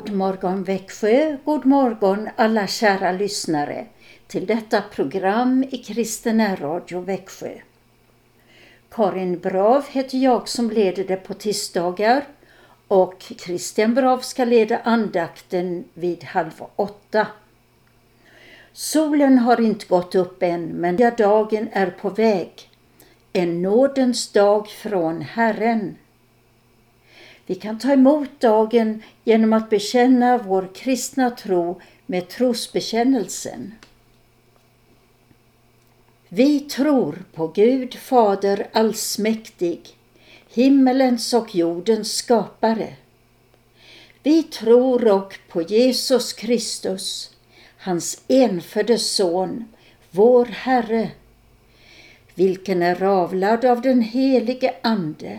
God morgon Växjö, god morgon alla kära lyssnare till detta program i Kristen Radio Växjö. Karin Brav heter jag som leder det på tisdagar och Christian Brav ska leda andakten vid halv åtta. Solen har inte gått upp än men dagen är på väg. En nådens dag från Herren. Vi kan ta emot dagen genom att bekänna vår kristna tro med trosbekännelsen. Vi tror på Gud Fader allsmäktig, himmelens och jordens skapare. Vi tror och på Jesus Kristus, hans enfödde Son, vår Herre, vilken är avlad av den helige Ande,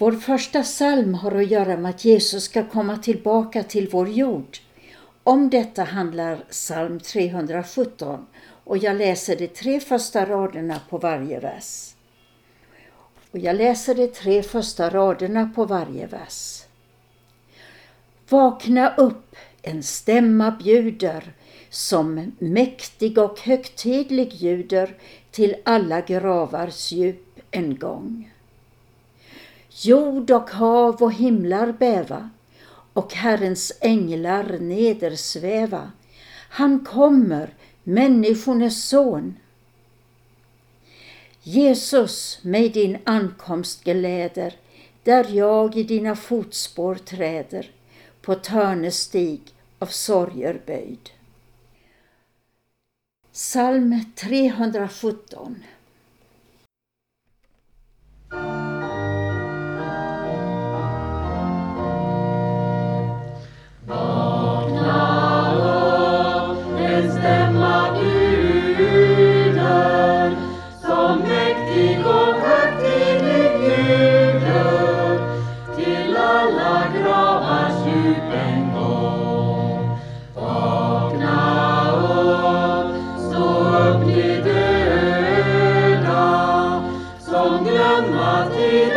Vår första psalm har att göra med att Jesus ska komma tillbaka till vår jord. Om detta handlar psalm 317 och jag läser de tre första raderna på varje vers. Och jag läser de tre första raderna på varje vers. Vakna upp, en stämma bjuder, som mäktig och högtidlig ljuder till alla gravars djup en gång. Jord och hav och himlar bäva och Herrens änglar nedersväva. Han kommer, människornas son. Jesus, mig din ankomst gläder, där jag i dina fotspår träder, på törnestig av sorger böjd. Psalm 317 Father.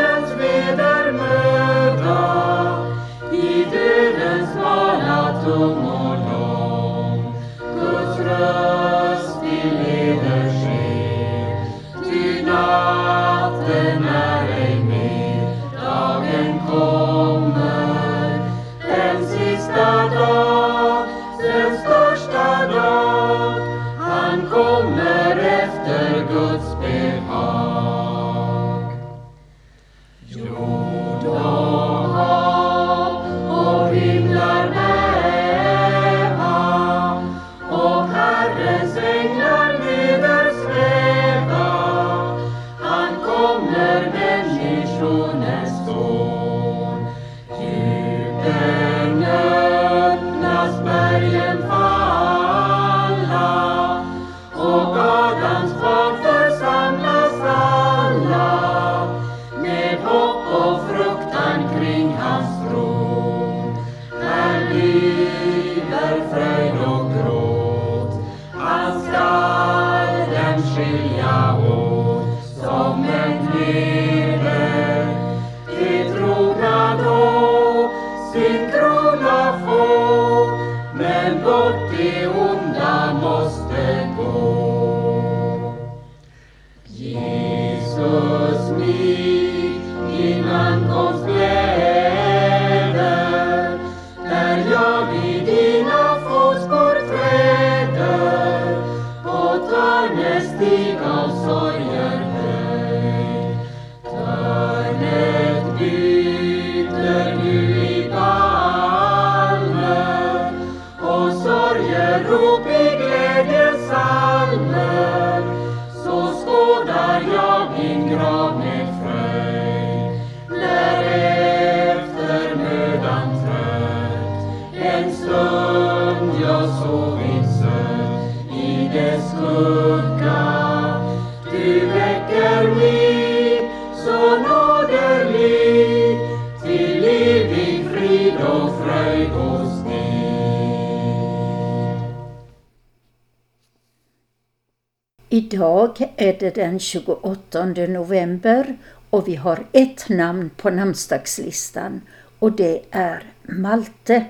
Idag är det den 28 november och vi har ett namn på namnsdagslistan och det är Malte.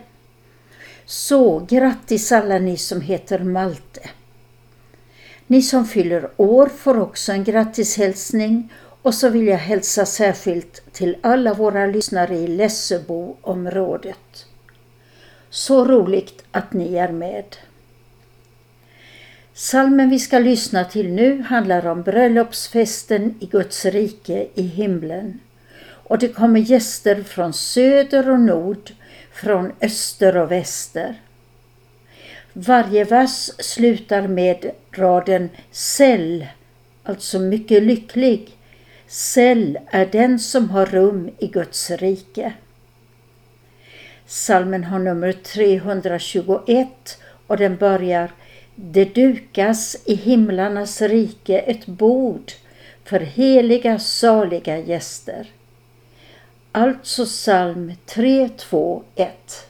Så grattis alla ni som heter Malte. Ni som fyller år får också en grattishälsning och så vill jag hälsa särskilt till alla våra lyssnare i Lesseboområdet. Så roligt att ni är med. Salmen vi ska lyssna till nu handlar om bröllopsfesten i Guds rike i himlen. Och det kommer gäster från söder och nord, från öster och väster. Varje vers slutar med raden Säll, alltså mycket lycklig. Säll är den som har rum i Guds rike. Salmen har nummer 321 och den börjar det dukas i himlarnas rike ett bord för heliga saliga gäster. Alltså psalm 3, 2, 1.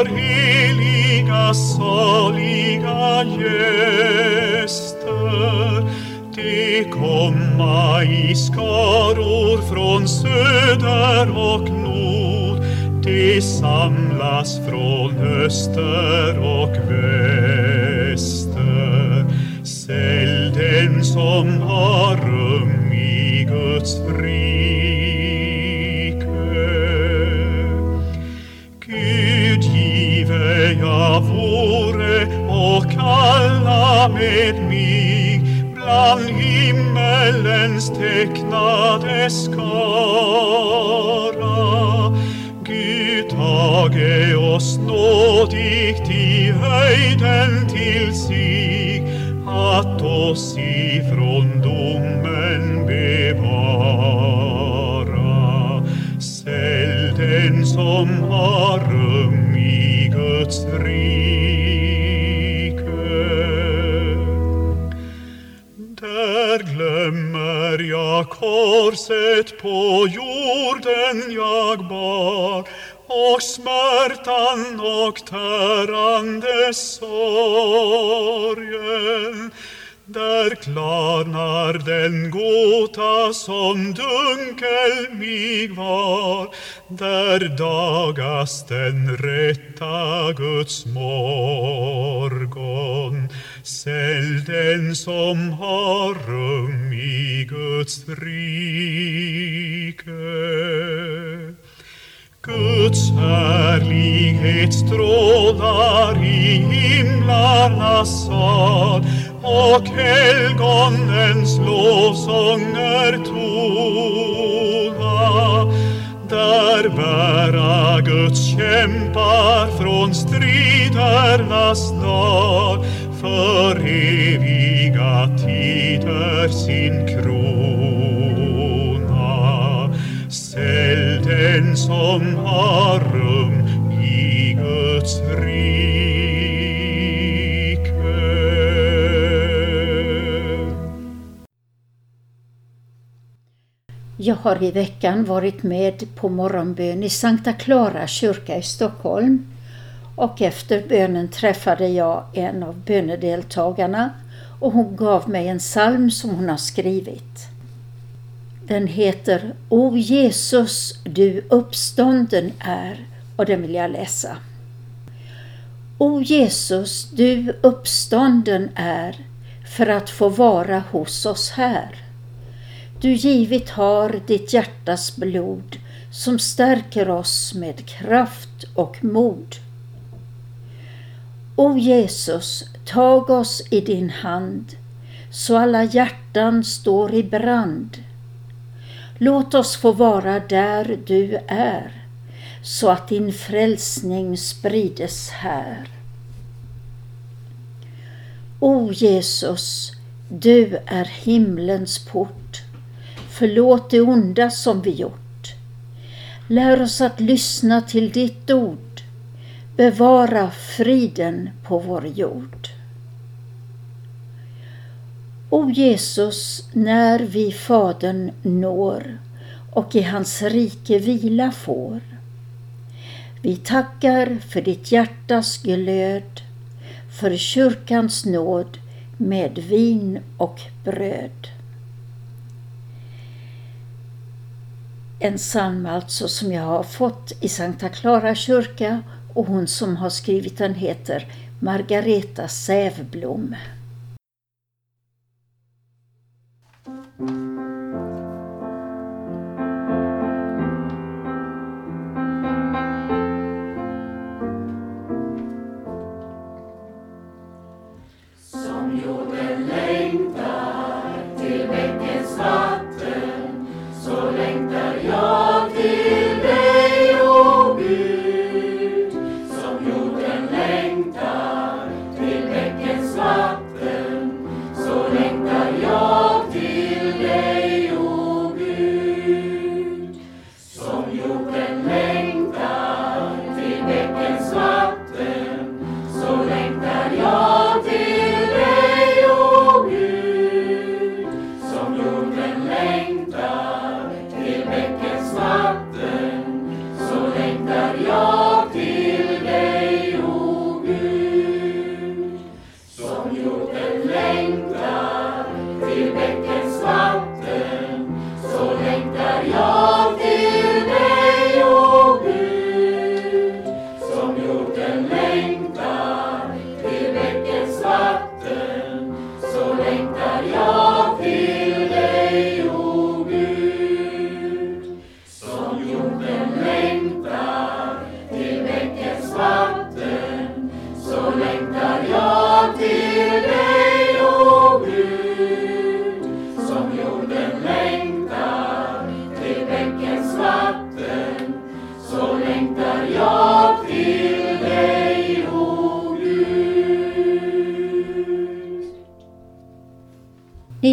För heliga saliga gäster. De komma i skaror från söder och nord. De samlas från öster och väster. Sälj den som har skara. Gud tage oss nådigt i höjden till sig att oss ifrån domen bevara. Sälj den som har rum i Guds rik korset på jorden jag bar och smärtan och tärande sorgen. Där klarnar den gåta som dunkel mig var, där dagas den rätta Guds morgon. Sälj den som har rum i Guds rike. Guds härlighet strålar i himlarnas sal och helgonens lovsånger tona. Där bära Guds kämpar från stridernas dal för eviga tider sin krona. Sälj den som har Jag har i veckan varit med på morgonbön i Sankta Clara kyrka i Stockholm och efter bönen träffade jag en av bönedeltagarna och hon gav mig en psalm som hon har skrivit. Den heter O Jesus, du uppstånden är och den vill jag läsa. O Jesus, du uppstånden är för att få vara hos oss här. Du givit har ditt hjärtas blod som stärker oss med kraft och mod. O Jesus, tag oss i din hand så alla hjärtan står i brand. Låt oss få vara där du är så att din frälsning sprides här. O Jesus, du är himlens port. Förlåt det onda som vi gjort. Lär oss att lyssna till ditt ord. Bevara friden på vår jord. O Jesus, när vi Fadern når och i hans rike vila får. Vi tackar för ditt hjärtas glöd, för kyrkans nåd med vin och bröd. En psalm alltså som jag har fått i Sankta Clara kyrka och hon som har skrivit den heter Margareta Sävblom.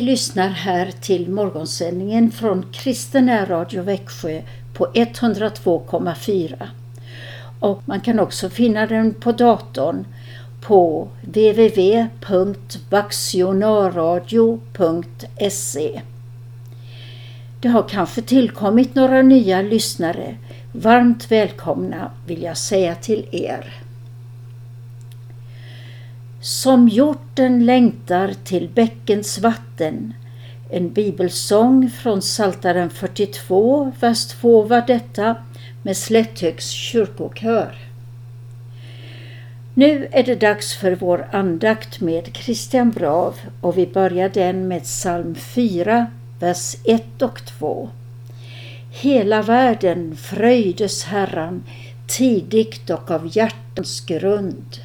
Lyssnar här till morgonsändningen från Kristen Radio Växjö på 102,4. Och man kan också finna den på datorn på www.vaxionarradio.se. Det har kanske tillkommit några nya lyssnare. Varmt välkomna vill jag säga till er. Som hjorten längtar till bäckens vatten. En bibelsång från Saltaren 42, vers 2 var detta med Slätthögs kyrkokör. Nu är det dags för vår andakt med Christian Brav och vi börjar den med psalm 4, vers 1 och 2. Hela världen fröjdes Herran tidigt och av hjärtans grund.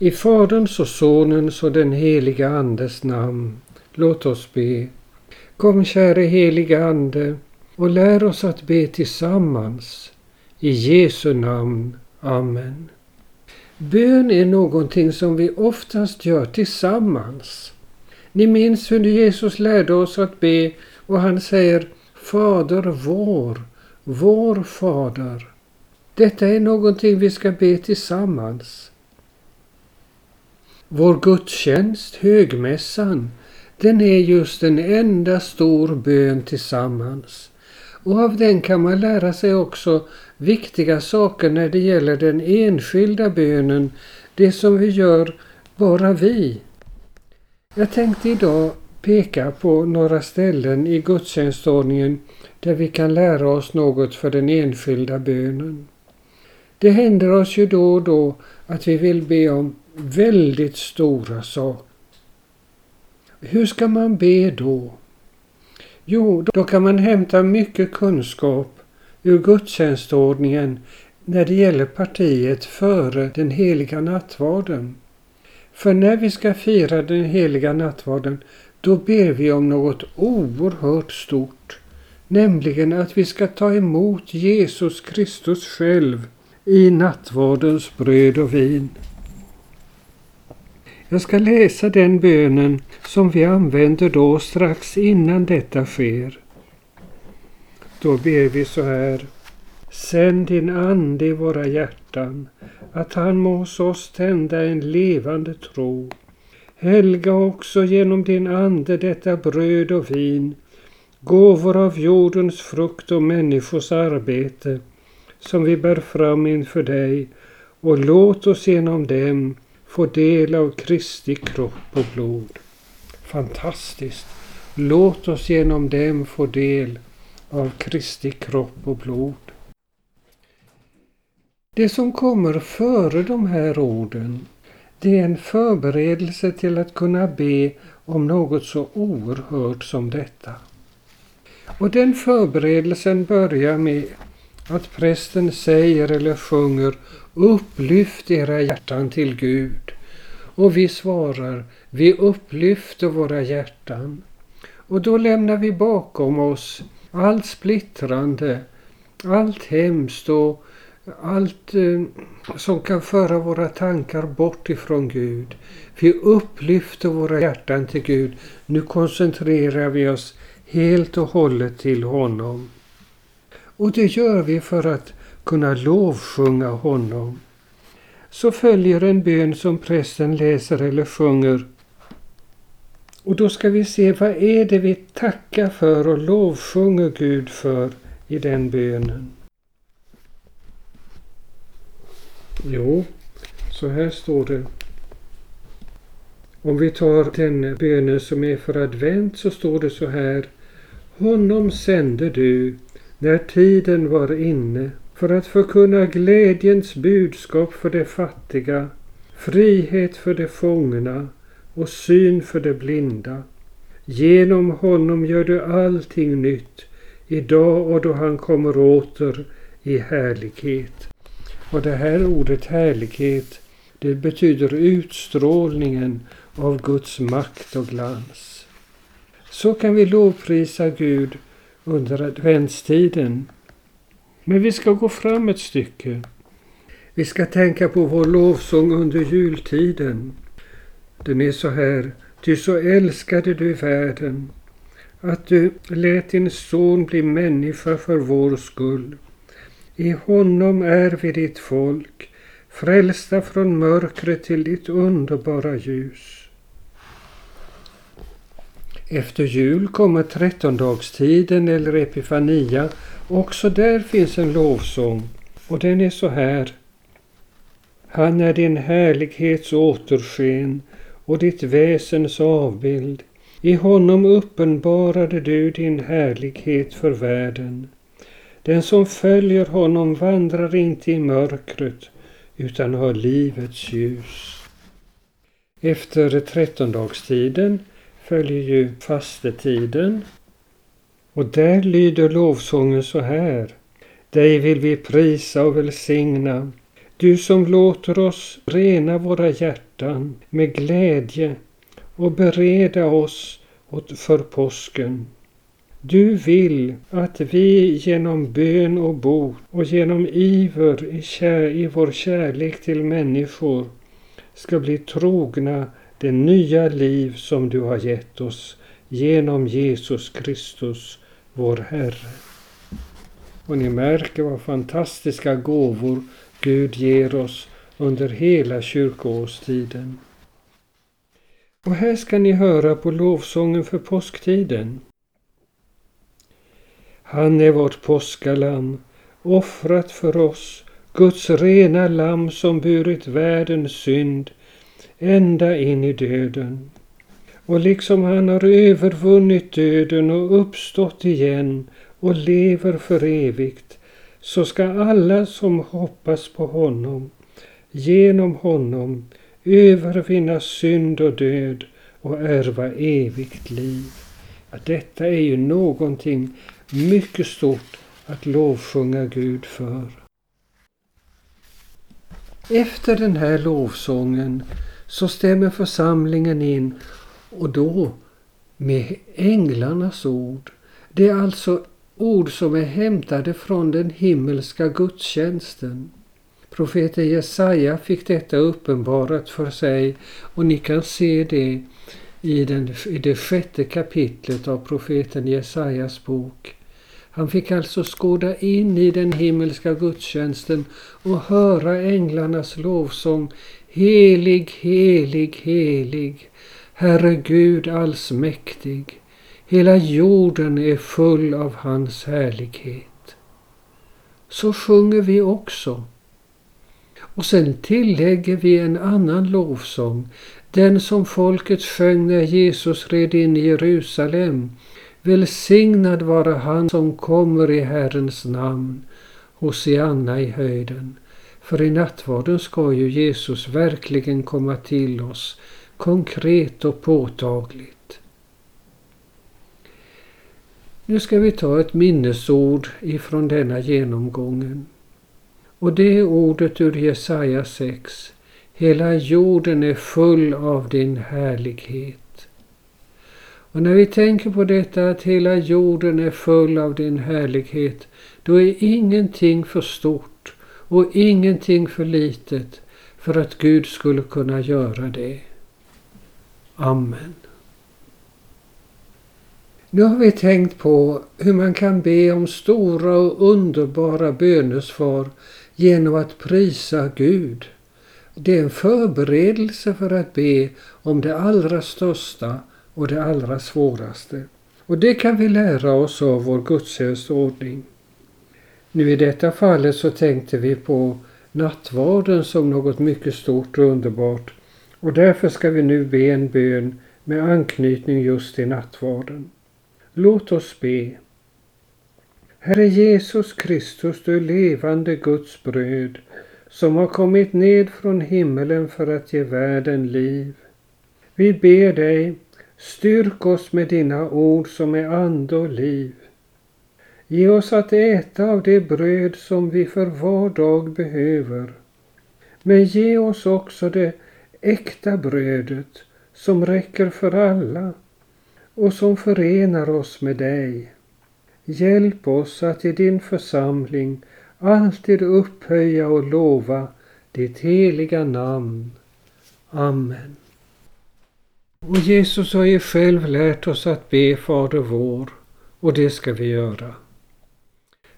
I Faderns och Sonens och den heliga Andes namn. Låt oss be. Kom käre heliga Ande och lär oss att be tillsammans. I Jesu namn. Amen. Bön är någonting som vi oftast gör tillsammans. Ni minns hur Jesus lärde oss att be och han säger Fader vår, vår Fader. Detta är någonting vi ska be tillsammans. Vår gudstjänst, högmässan, den är just en enda stor bön tillsammans. Och av den kan man lära sig också viktiga saker när det gäller den enskilda bönen, det som vi gör bara vi. Jag tänkte idag peka på några ställen i gudstjänstordningen där vi kan lära oss något för den enskilda bönen. Det händer oss ju då och då att vi vill be om väldigt stora saker. Hur ska man be då? Jo, då kan man hämta mycket kunskap ur gudstjänstordningen när det gäller partiet före den heliga nattvarden. För när vi ska fira den heliga nattvarden då ber vi om något oerhört stort, nämligen att vi ska ta emot Jesus Kristus själv i nattvardens bröd och vin. Jag ska läsa den bönen som vi använder då strax innan detta sker. Då ber vi så här. Sänd din ande i våra hjärtan, att han må hos oss tända en levande tro. Helga också genom din ande detta bröd och vin, gåvor av jordens frukt och människors arbete, som vi bär fram inför dig, och låt oss genom dem få del av Kristi kropp och blod. Fantastiskt! Låt oss genom dem få del av Kristi kropp och blod. Det som kommer före de här orden, det är en förberedelse till att kunna be om något så oerhört som detta. Och den förberedelsen börjar med att prästen säger eller sjunger Upplyft era hjärtan till Gud. Och vi svarar, vi upplyfter våra hjärtan. Och då lämnar vi bakom oss allt splittrande, allt hemskt och allt eh, som kan föra våra tankar bort ifrån Gud. Vi upplyfter våra hjärtan till Gud. Nu koncentrerar vi oss helt och hållet till honom. Och det gör vi för att kunna lovsjunga honom. Så följer en bön som prästen läser eller sjunger. Och då ska vi se vad är det vi tackar för och lovsjunger Gud för i den bönen. Jo, så här står det. Om vi tar den bönen som är för advent så står det så här. Honom sände du när tiden var inne för att förkunna glädjens budskap för de fattiga, frihet för de fångna och syn för de blinda. Genom honom gör du allting nytt, idag och då han kommer åter i härlighet. Och det här ordet härlighet, det betyder utstrålningen av Guds makt och glans. Så kan vi lovprisa Gud under adventstiden. Men vi ska gå fram ett stycke. Vi ska tänka på vår lovsång under jultiden. Den är så här. Ty så älskade du världen att du lät din son bli människa för vår skull. I honom är vi ditt folk, frälsta från mörkret till ditt underbara ljus. Efter jul kommer trettondagstiden eller Epifania. Också där finns en lovsång och den är så här. Han är din härlighets återsken och ditt väsens avbild. I honom uppenbarade du din härlighet för världen. Den som följer honom vandrar inte i mörkret utan har livets ljus. Efter trettondagstiden följer ju fastetiden och där lyder lovsången så här. Dig vill vi prisa och välsigna, du som låter oss rena våra hjärtan med glädje och bereda oss för påsken. Du vill att vi genom bön och bot och genom iver i, kär, i vår kärlek till människor ska bli trogna det nya liv som du har gett oss genom Jesus Kristus, vår Herre. Och ni märker vad fantastiska gåvor Gud ger oss under hela kyrkoårstiden. Och här ska ni höra på lovsången för påsktiden. Han är vårt påskalamm, offrat för oss, Guds rena lamm som burit världens synd ända in i döden. Och liksom han har övervunnit döden och uppstått igen och lever för evigt, så ska alla som hoppas på honom, genom honom, övervinna synd och död och ärva evigt liv. Ja, detta är ju någonting mycket stort att lovsjunga Gud för. Efter den här lovsången så stämmer församlingen in och då med änglarnas ord. Det är alltså ord som är hämtade från den himmelska gudstjänsten. Profeten Jesaja fick detta uppenbarat för sig och ni kan se det i, den, i det sjätte kapitlet av profeten Jesajas bok. Han fick alltså skåda in i den himmelska gudstjänsten och höra änglarnas lovsång Helig, helig, helig, Herre Gud allsmäktig. Hela jorden är full av hans härlighet. Så sjunger vi också. Och sen tillägger vi en annan lovsång, den som folket sjöng när Jesus red in i Jerusalem. Välsignad vara han som kommer i Herrens namn, Hosianna i höjden. För i nattvarden ska ju Jesus verkligen komma till oss konkret och påtagligt. Nu ska vi ta ett minnesord ifrån denna genomgången. Och det är ordet ur Jesaja 6. Hela jorden är full av din härlighet. Och när vi tänker på detta att hela jorden är full av din härlighet, då är ingenting för stort och ingenting för litet för att Gud skulle kunna göra det. Amen. Nu har vi tänkt på hur man kan be om stora och underbara bönesvar genom att prisa Gud. Det är en förberedelse för att be om det allra största och det allra svåraste. Och det kan vi lära oss av vår gudstjänstordning. Nu i detta fallet så tänkte vi på nattvarden som något mycket stort och underbart och därför ska vi nu be en bön med anknytning just till nattvarden. Låt oss be. Herre Jesus Kristus, du levande Guds bröd, som har kommit ned från himmelen för att ge världen liv. Vi ber dig, styrk oss med dina ord som är ande och liv. Ge oss att äta av det bröd som vi för var dag behöver. Men ge oss också det äkta brödet som räcker för alla och som förenar oss med dig. Hjälp oss att i din församling alltid upphöja och lova ditt heliga namn. Amen. Och Jesus har ju själv lärt oss att be Fader vår och det ska vi göra.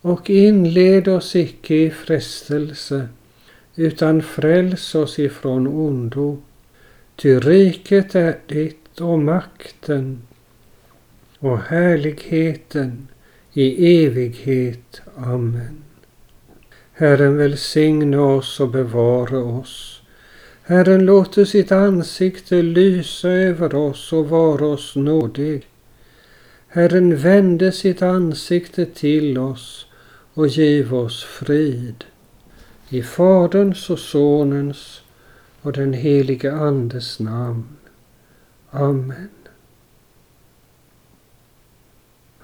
och inled oss icke i frestelse, utan fräls oss ifrån ondo. Ty riket är ditt och makten och härligheten i evighet. Amen. Herren välsigne oss och bevara oss. Herren låter sitt ansikte lysa över oss och vara oss nådig. Herren vände sitt ansikte till oss och giv oss frid. I Faderns och Sonens och den helige Andes namn. Amen.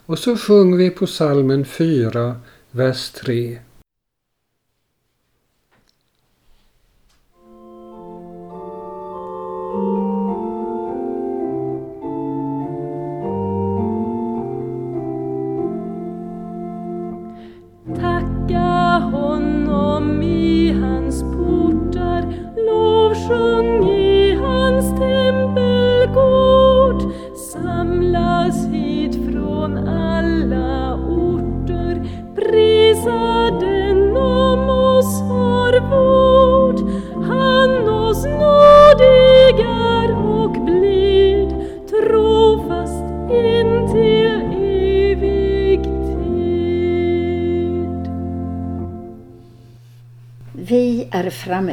Och så sjunger vi på salmen 4, vers 3.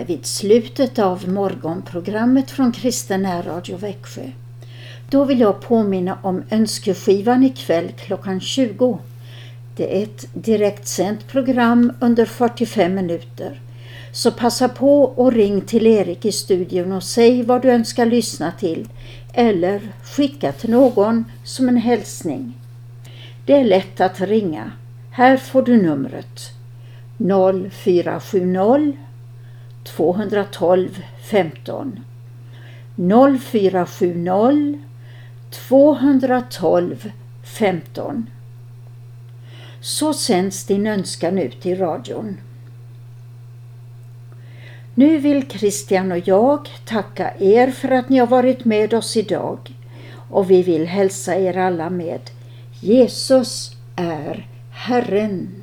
Framme vid slutet av morgonprogrammet från Kristen Radio Växjö. Då vill jag påminna om önskeskivan ikväll klockan 20. Det är ett direktsänt program under 45 minuter. Så passa på och ring till Erik i studion och säg vad du önskar lyssna till eller skicka till någon som en hälsning. Det är lätt att ringa. Här får du numret 0470 212 15 0470 212 15 Så sänds din önskan ut i radion. Nu vill Christian och jag tacka er för att ni har varit med oss idag och vi vill hälsa er alla med Jesus är Herren.